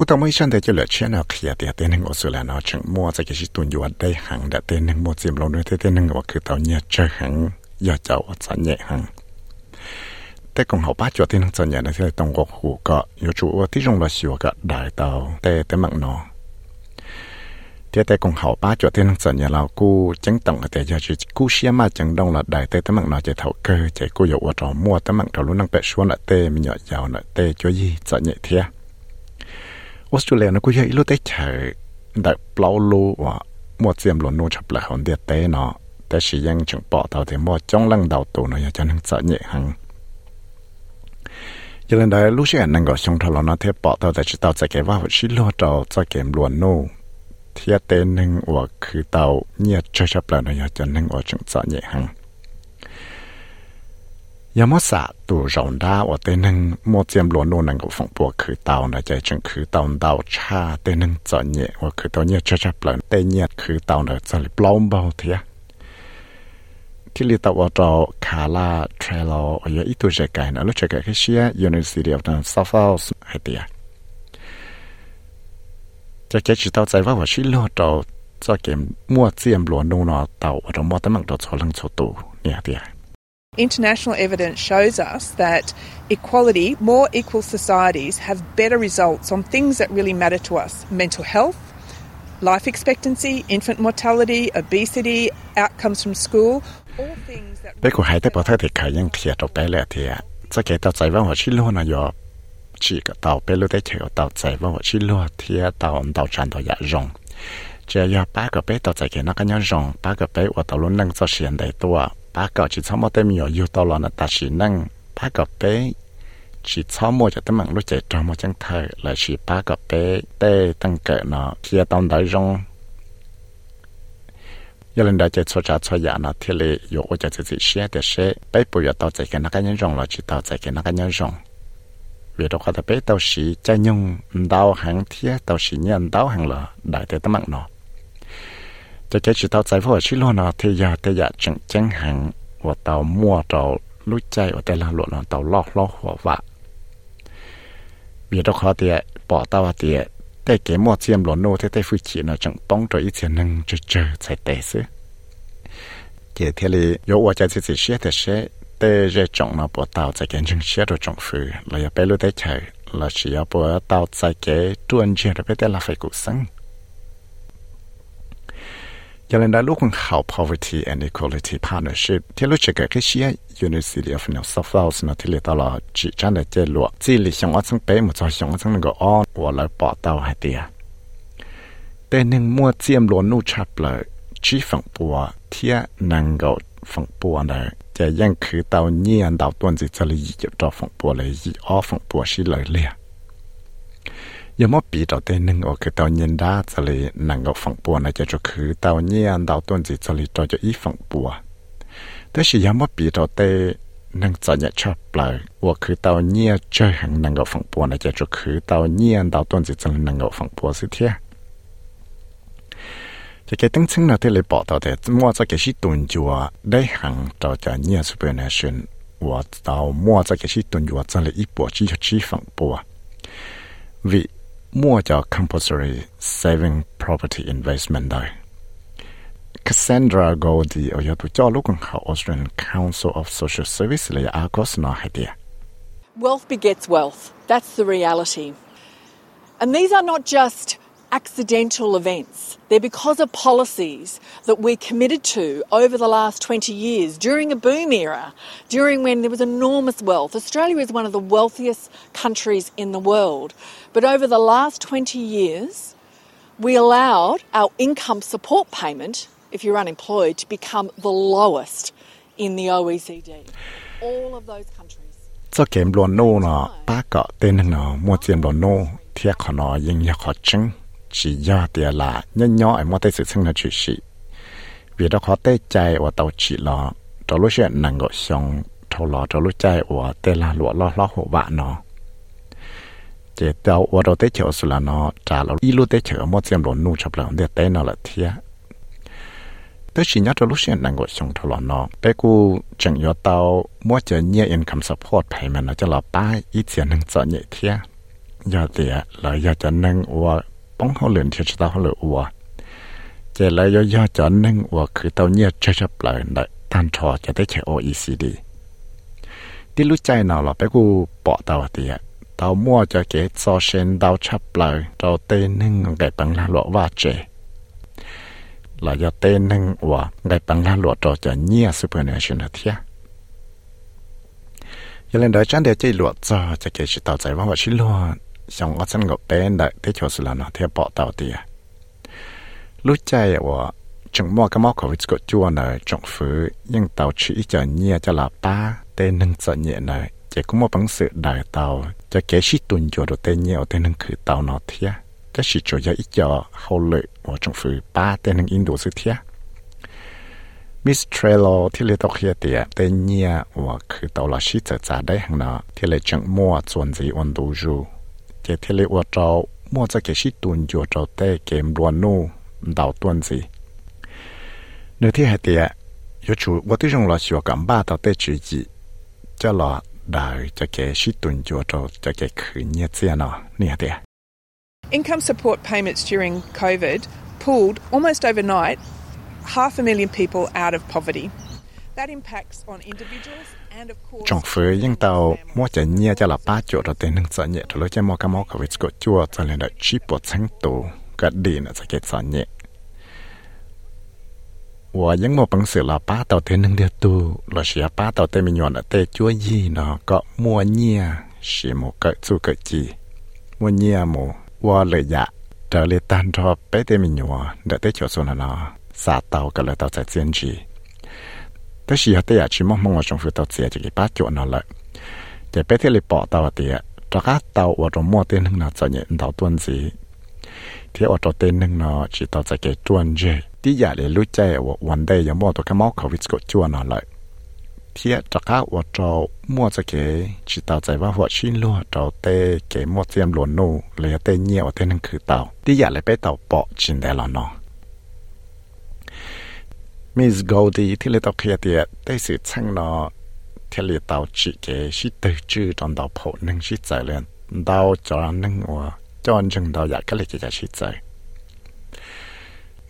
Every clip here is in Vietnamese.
số sự cho chân để chỉ luật cho cho cái gì nhỉ cú tao mới chân để chỉ luật chuyện nào kia thì tên năng ở là nó chẳng mua cho cái gì tuần yuan đây hàng để tên năng mua chìm lâu nữa thế tên năng ởคือtao nhớ chơi hàng giờ cháu ở chân nhẹ hàngแต่กงเขาป้าจวดที่นั่งจันยาในที่ตรงกหูก็อยู่จู่ว่าที่จงละชิวก็ได้เตาแต่แต่มังนอที่แต่กงเขาป้าจวดที่นั่งจันยาเรากูจังต้องแต่จะจะกูเชื่อมาจังดงละได้แต่แต่มังนอจะเท่าเกอใจกูอยู่ว่าจอมัวแต่มังเรารู้นั่งเป็ดชวนละเตมีหยอดยาวละเตจ่วยจันยาเทีย ออสเตรเลียนะกูยังอีลูเตเฉยได้เปล่าลูว่ามัวเจียมหลวนนูชับละหอนเดียเตเนาะแต่สิยังจึงปอเท่าที่มัวจ้องลังดาวตัวเนาะอยากจะนั่งจันยาหัง ยามสะตัวรองดาว่าเตนึงโมเจียมหลวนโนังกับฝังปัวคือเตาในใจจึงคือเตาเตาชาเตนึงจอเนี่ยว่าคือตัวเนี่ยจะจะเปลี่นเตเนี่ยคือเตาเนจะปลอมเบาเทียที่ลีตาวจอคาลาเทรลอยอีตัวเจกันแล้วเจกันคือเชียยูนิซิตี้ออฟนันซอฟส์ให้เตียจะแกจิตเอาใจว่าว่าชิลโลจอจะเกมมั่วเจียมหลวนโนนอเตาว่าเรามั่วตั้งมังเราโชลังโชตูเนี่ยเตีย International evidence shows us that equality, more equal societies have better results on things that really matter to us mental health, life expectancy, infant mortality, obesity, outcomes from school, all things that 别个还得把他的开样贴到白了贴，这给到在问我去路呢要几个到白路的贴到在问我去路贴到到站到也用。这要八个杯到在给那个人用，八个杯我到路能做现代多， bà cọ chỉ sáu mươi tên nhỏ yêu tao lo là ta chỉ năng bà cọ bé chỉ sáu mươi cho tấm mạng lúc chạy trong một chân thờ là chỉ bà cọ bé tê tăng cỡ nó kia tao đợi rong giờ lên đại chạy cho cha cho nhà nó thì lệ yêu ở chạy chỉ xe để xe bé bây giờ tao cái nó cái nhân rong chỉ tao cái nó cái nhân rong vì đó có bé tao chỉ chạy nhung đau hàng thiết tao chỉ nhận đau hàng là đại tế tấm nó chạy cái chỉ tao chạy vào chỉ lo nó thì giờ thì giờ chẳng chẳng hàng và tao mua tao lúc chạy ở đây là lộ nó tao lo lo hoa vạ. Vì đó khó thì, bỏ tao thì tại cái mua chiêm lỗ nô, thế tại phụ chỉ nó chẳng bóng cho ít tiền năng chơi chơi chạy tệ xứ. Cái thế là yếu ở chạy chỉ xe thì xe tại giờ trọng nó bỏ tao chạy cái chân xe rồi trọng phụ là yếu bé lúc tại chạy là chỉ bỏ tao chạy cái tuần chơi rồi bé là phải cố sinh cho nên đã lúc còn Poverty and Equality Partnership. Thì lúc chỉ cái cái xia University of New South Wales nó thì lấy tao là chỉ cho nên chế lụa chỉ lý xong ở trong bé một trò xong ở trong cái on và lại bỏ tao hay tiệt tên nên mua chiêm luôn nu chập lại chỉ phẳng bùa thia năng gạo phẳng bùa này จะยังคือเตาเนียนเตาต้นจิจะเลยหยิบจอฝั่งปัวเลยหยิออฝั่งปัวชิเลยเลย ยังมอปีต่อเต้นหนึ่งโอคือเตาเนียนด้าจะเลยนังก็ฝั่งปัวนะจะจะคือเตาเนียนเตาต้นจิจะเลยจอจะอีฝั่งปัว แต่是ยังไม่ปีเราเตนังจะเนี่ยชอบเปล่าว่าคือเตาเนี่ยเจอหังนังกับฝั่งปัวนะจะจะคือเตาเนี่ยเตาต้นจิจังนังกับฝั่งปัวสิเทียจะแกตั้งซึ่งเราที่เลยบอกต่อแต่มั่วจะแกชิตุนจัวได้หังต่อจะเนี่ยสุเปอร์เนชั่นว่าเตามั่วจะแกชิตุนจัวจะเลยอีปัวชี้ชี้ฝั่งปัววิ มั่วจะ compulsory saving property investment ได้ Cassandra Goldie og jeg tror lukken har Australian Council of Social Service eller jeg akkurat nå har det. Wealth begets wealth. That's the reality. And these are not just accidental events. They're because of policies that we're committed to over the last 20 years during a boom era, during when there was enormous wealth. Australia is one of the wealthiest countries in the world. But over the last 20 years, we allowed our income support payment if you're unemployed, to become the lowest in the OECD. All of those countries. cho kém luôn nô nó ba cọ tên nó mua tiền luôn nô thiệt khó nó nhưng nhà khó chứng chỉ do tiền là nhân nhỏ ở mua tay sự sinh là chỉ sĩ. Vì đó khó tế chạy và tàu chỉ lo cho lúc chuyện năng gọi xong thâu lo cho lúc chạy và tê là lụa lo lo hộ vạ nó. Chỉ tàu và đầu tế chở sự là nó, trả lo y lúc tế chở một xem đồ nu chập lòng để tế nó là thiệt tới chỉ nhớ cho lúc chuyện năng gọi xong thâu lo nó. Bé cô chẳng nhớ tàu, mua chờ nhẹ income support payment nó cho là ba ít tiền năng trợ nhẹ thiệt giờ thì là giờ cho năng và ป้องเขาเหลือนเชื่อตาเขาเหลืออัวเจแล้วย่อๆจอนึ่งอัวคือเต้าเนียเชื่เปล่าได้ท่านชอจะได้ใช้ออีซีดีที่รู้ใจหนาหรอไปกูเปาะเต้าเตียเต้ามั่วจะเกตซเชนเต้าชับเปล่าเราเต้นึ่งไงปังลาหลวว่าเจเราจะเต้นึ่งอัวไงปังลาหลวเราจะเนียสุเปอร์เนชั่นเทียยังเล่นเดี๋ยวจันเดี๋ยวจะหลวจอจะเกชิตเต้าใจว่าว่าชิลวด xong ở sân ngọc bên đợi thế chỗ sự là nó theo bỏ tàu tìa lúc chạy và chúng mua cái móc của cái chua nở trọng phứ, nhưng tàu chỉ cho nhẹ cho là ba tên nâng sợ nhẹ nở chỉ có một bằng sự đại tàu cho kế sĩ tuần cho đồ tên nhẹ tên nâng khử tàu nó thia. Cái sĩ cho ít cho hậu lợi của trọng phứ, ba tên nâng in đồ sự thia. Miss Trello, thì lấy tàu kia tiệt tên nhẹ và khử tàu là sĩ trở trả đấy hàng nó thì lấy chẳng mua chuẩn gì ổn đủ rồi เกเทเลอวเจ้มัวจะเกชิตุนอยู่เจ้าเต่เกมรวนนู่ดาวตวนสิเนื้อที่เหายเตียยชูวัติชงรอชัวกับบ้าเต้เต้จีจีจะรอดาจะเกชิตุนอยู่เจ้าจะเกขืนเนียเสียเนาะนี่ยเตีย Income support payments during COVID pulled almost overnight half a million people out of poverty. That impacts on individuals trong phơi nhưng tàu, mua chạy nhia cho là ba chỗ rồi tiền nâng sợ nhẹ. Rồi lối mua cá mò cái vịt cột chua, cho nên là chip bộ sáng tù. Cái đi là cái kết sợ nhẹ. Và những một bằng sự là ba tàu tiền nâng điều tu là sẽ ba tàu tiền mình nhọn là tê chua gì nó có mua nhia, sẽ một cái chu cái gì mua nhia mù và lời dạ. Trở lại tan cho bé tiền mình nhọn để tê chỗ xuống là nó xả tàu cái lời tàu chạy riêng gì แต่สิฮะเตียชิมมองว่าชงฟิวตัวเสียจะกี่ป้าจวนนั่นแหละจะไปที่ลิปอตัวเตียจะก้าตัวว่าจะมั่วเต้นหนึ่งนาจะเนี่ยตัวตัวนี้ที่ว่าจะเต้นหนึ่งนาจิตตัวจะเกี่ยจวนเจที่อยากเรียนรู้ใจว่าวันใดยังมั่วตัวก็มั่วเขาวิสก็จวนนั่นแหละที่จะก้าว่าจะมั่วจะเกี่ยจิตตัวใจว่าหัวชิ้นล้วนจะเตะเกี่ยมั่วเตรียมหลวนนู่เลยเตะเงี้ยวเต้นหนึ่งคือเต่าที่อยากเลยไปเต่าเปาะจินได้หรอเนาะ Miss Goldie thì lấy tàu kia thì đây sự chăng nó thì lấy tàu chỉ cái sự tự chủ trong tàu phụ nâng sự giải lên tàu cho nâng và cho chừng tàu giải cái lấy cái sự giải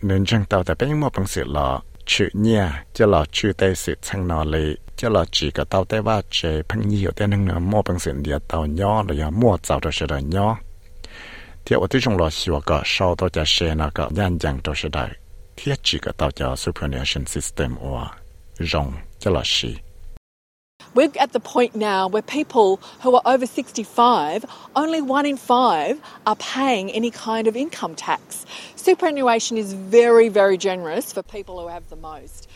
nên chừng tàu tại bên bằng sự là chữ nhà cho là chữ đây sự chăng nó lấy cho là chỉ cái tàu tế ba chế phân nhiều tế nâng nữa mua bằng sự địa tàu nhỏ rồi mua tàu rồi sự là nhỏ thì ở đây chúng là sửa cái sau đó จะเชนก็ยันยังตัวสุดท้าย thiết chỉ cả tạo cho superannuation system or rong cho là gì. We're at the point now where people who are over 65, only one in five are paying any kind of income tax. Superannuation is very, very generous for people who have the most.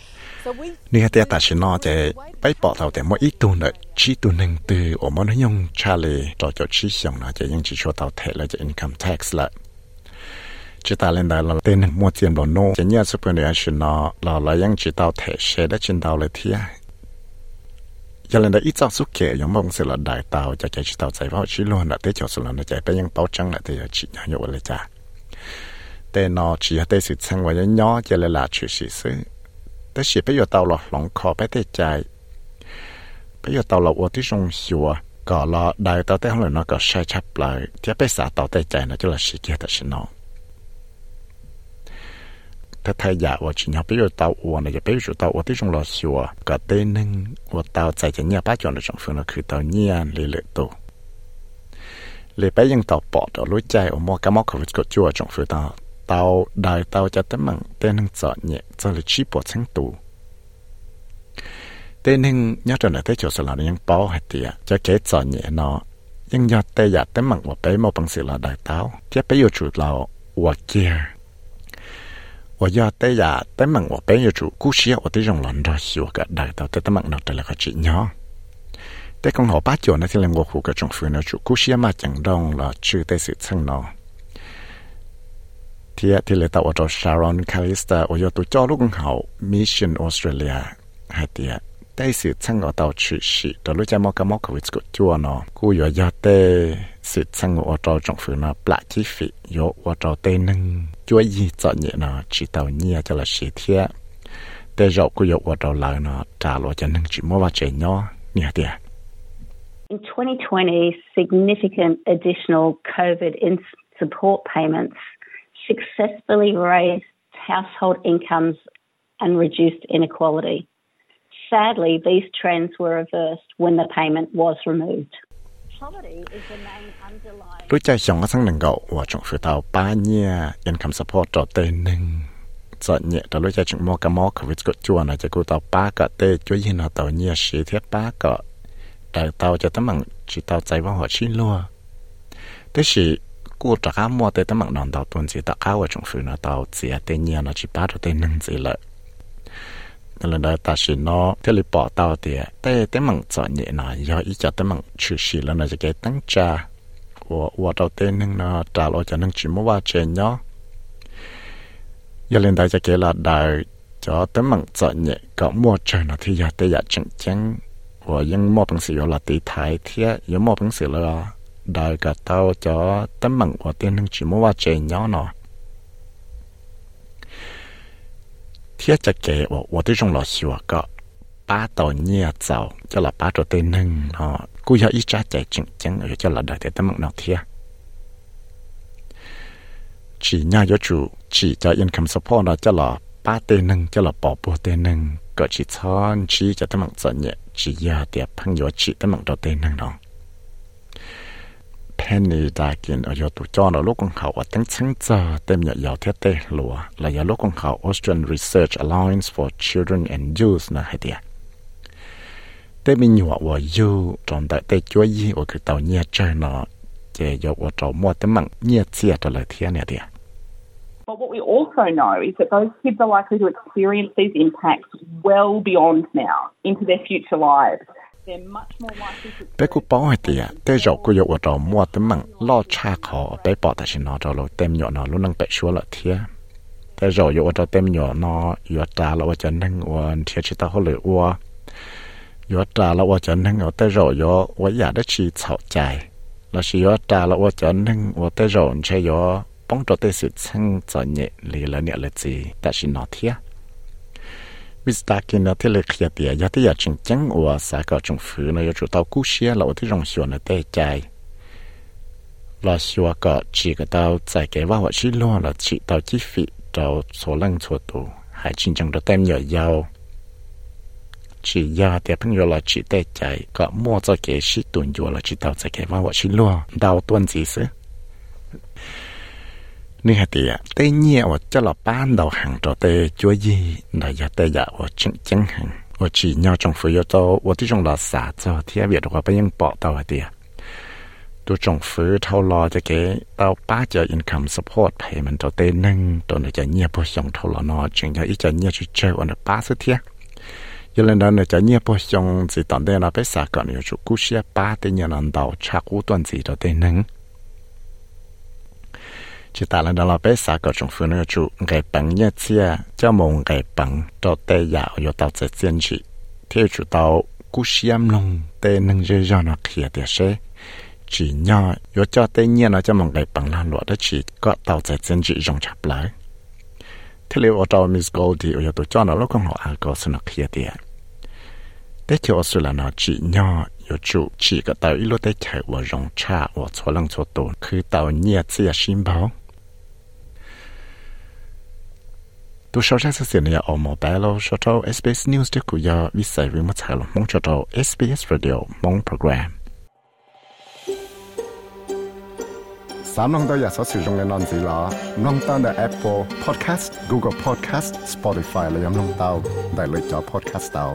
Ni hati ata shi no te bây bỏ tàu tiền mo ít tu nợ chi tu nâng từ ở mo nó nhung cha lì cho cho chi xong nó chỉ những chỉ cho tàu thẻ là income tax lại chỉ ta lên đây là tên mua tiền đồ nô chỉ nhớ sự bên này xin nó là là những chỉ tao thể xe đã trên tao lại thiệt giờ lên đây ít sao xuất kể giống mong sự là đại tàu cho chạy chỉ tàu giải vào chỉ luôn là tới cho sự là nó chạy tới những tàu trắng lại cho chỉ nhỏ nhậu lại cha tên nó chỉ tới sự sang và nhỏ giờ lại là chuyện sự sự tới chỉ bây giờ tàu là lòng khó bây giờ chạy bây giờ tàu là ô tí sông xua có là đại tàu tới không là nó có sai chấp lại thì bây giờ tàu tới chạy nó chỉ là sự kiện thật sự nó ถ้าไทยอยากว่าชินเขาไปอยู่เตาอ้วนจะไปอยู่เตาอ้วนที่จงรอชัวก็เต้นึงว่าเตาใจจะเนี่ยป้าจอนในจงฟื้นคือเตาเนี่ยเลยเลยตัวเลยไปยังเตาปอดเรารู้ใจว่ามัวกับมัวเขาก็จั่วจงฟื้นเตาเตาได้เตาจะเต้มังเต้นึงจอดเนี่ยจะเลยชี้ปวดทั้งตัวเต้นึงเนี่ยจนในเต้จอสลายังเป้าให้เตียจะเกจอดเนี่ยเนาะยังยอดเตอยากเต้มังว่าไปมัวบังสิลาได้เตาที่ไปอยู่จุดเราว่าเกียร์ 我要带呀，带门我本有主故事，我得用人着洗我个带到带带门那带了个纸鸟。แต่ของหอป้าจวนนะที่เรียกว่าหูกระจงฟื้นนะจุกุเชียมาจังดองละชื่อได้สืบซึ่งเนาะท thiết thì lấy tàu ở Sharon Calista ở yo tụ cho lúc hậu Mission Australia hai tiệt đây sự sang ở tàu chữ sĩ đó lúc cha mò cái mò cái vị của chùa nó cú yo yo tê sự sang ở tàu trong phủ nó bạc chi phí yo ở tàu tê nâng chúa gì chọn nhẹ nó chỉ tàu nhẹ cho là sĩ thiết tê rộng cú yo ở tàu lại nó trả lo cho nâng chỉ mua vào chế nhỏ nhẹ tiệt In 2020, significant additional COVID in support payments successfully raised household incomes and reduced inequality. Sadly, these trends were reversed when the payment was removed. Tôi lúc chạy chúng mua cả mô và chúng phụ nó tàu chỉ tê nhà nó chỉ ba cho là đời ta chỉ nó thế là bỏ tao thì tê tấm mặn cho nhẹ nó do ý cho tấm mặn chữ xì là nó sẽ cái tăng cha của của đầu tiên nâng nó trả lo cho nâng chỉ mua qua chơi nhó giờ lên đây cho cái là đời cho tấm mặn giờ nhẹ có mua trời nó thì giờ tê giờ chẳng chẳng ที่จะเก็บว่าที่จงหลอชัวก็ป้าต่อเนี่ยเจ้าจะหลับป้าตัวเต็นหนึ่งเนาะกูอยากอีจ้าใจจึงจังเออจะหลับได้แต่ตั้งนอกเทียจีน่ายจูจีจะยินคำสะพอนะจะหลับป้าเต็นหนึ่งจะหลับปอบัวเต็นหนึ่งก็จีช้อนจีจะตั้งนอกเสียจียาเดียพังยัวจีตั้งนอกตัวเต็นหนึ่งเนาะ Penny đã kiến ở yếu tụ cho nó lúc con hậu ở tăng chứng giờ tên nhận yếu thiết tê lùa là yếu lúc con hậu Austrian Research Alliance for Children and Youth là hay tiệt tê mình nhỏ ở yêu trong đại tê chúa yi ở cái tàu nhẹ chơi nó chế yếu ở trong mua tấm mạng nhẹ chia trở lại thiên nè tiệt But what we also know is that those kids are likely to experience these impacts well beyond now into their future lives. Bé cô bảo hay tiệt tế rồi cô yêu ở mua tấm bằng lo cha khó bé bỏ tại xin nó cho lo tem nhỏ nó luôn năng bé xua lại thiệt tế rồi yêu ở tem nhỏ nó yêu trả là ở chân năng ở thiệt chỉ ta hồi lửa ở yêu trả là ở chân năng ở tế rồi yêu ở nhà đất chỉ chảo chạy là chỉ yêu trả là ở chân năng ở tế rồi chơi yêu bóng cho tế sự chân cho nhẹ lì là nhẹ là gì tại xin nó thiệt Mr. Kin nó thế là khía tía giá thế là chính chẳng ở xã có trong phủ nó có chủ tàu cú xia là ở thế rong xua nó tê chạy là xua có chỉ cái tàu chạy cái vào họ chỉ lo là chỉ tàu chi phí tàu số lần số tù hay chính chẳng được tem nhỏ giàu chỉ ya thì朋友là chỉ tê chạy có mua cho cái sĩ tuần vô là chỉ tàu chạy cái vào họ chỉ lo đào tuần gì chứ นี่ฮะตีอะเตเนี่ยว่าจ ะเราบ้านเราห่างตัวเตจัวยี่นายเตยว่าจังจังห่างว่าจีnhau trong phủ yếu tốว่าที่จงเราสาเจ้าที่เวียดว่าไปยังปอตัวเดียตัวจงฟื้เท่ารอจะเก๋เราป้าจะ income support payment ตัวเตนึงตัวไหนจะเงียบพอส่งเท่ารอนอจึงจะอีจะเงียบจุดเจอวันป้าสุดเทียยังเล่นนั้นจะเงียบพอส่งสิตอนเดเราไปสาก่อนอยู่จุกุเชียป้าเตเนี่ยนันดาวชักอู้ตัวนสีตัวเตนึง chỉ ta là đó là bé xã có trong phương chủ ngày bằng nhất chia, cho mong ngày bằng cho tê dạo yo tao sẽ chiến trị theo chủ tao, cú xiêm long tê nâng dây do nó khía tiệt sẽ chỉ nhỏ yo cho tê nhiên nó cho mong ngày bằng là lụa đó chỉ có tao sẽ chiến trị trong chập lại. Thế liệu ở tao Miss Goldie yo tôi cho nó lúc con họ ăn có sự nó khía tiệt? Tế cho sự là nó chỉ nhỏ yo chủ chỉ có tao ít lúc tế chạy vào rong cha vào chỗ lăng chỗ tồn. Cứ tao nhẹ chia xin báo ตัวชาวช่างเสียเนี่ยออกมาไปแล้วชาว SBS News ที่กูยาวิสัยริมทางมองชาว SBS Radio มองโปรแกรมสามน้องตัวอยากสอสื่อตรงในนอนสีหลอน้องตั้งแต่ Apple Podcast Google Podcast Spotify และยังน้องเต้าได้เลยจอ Podcast เต้า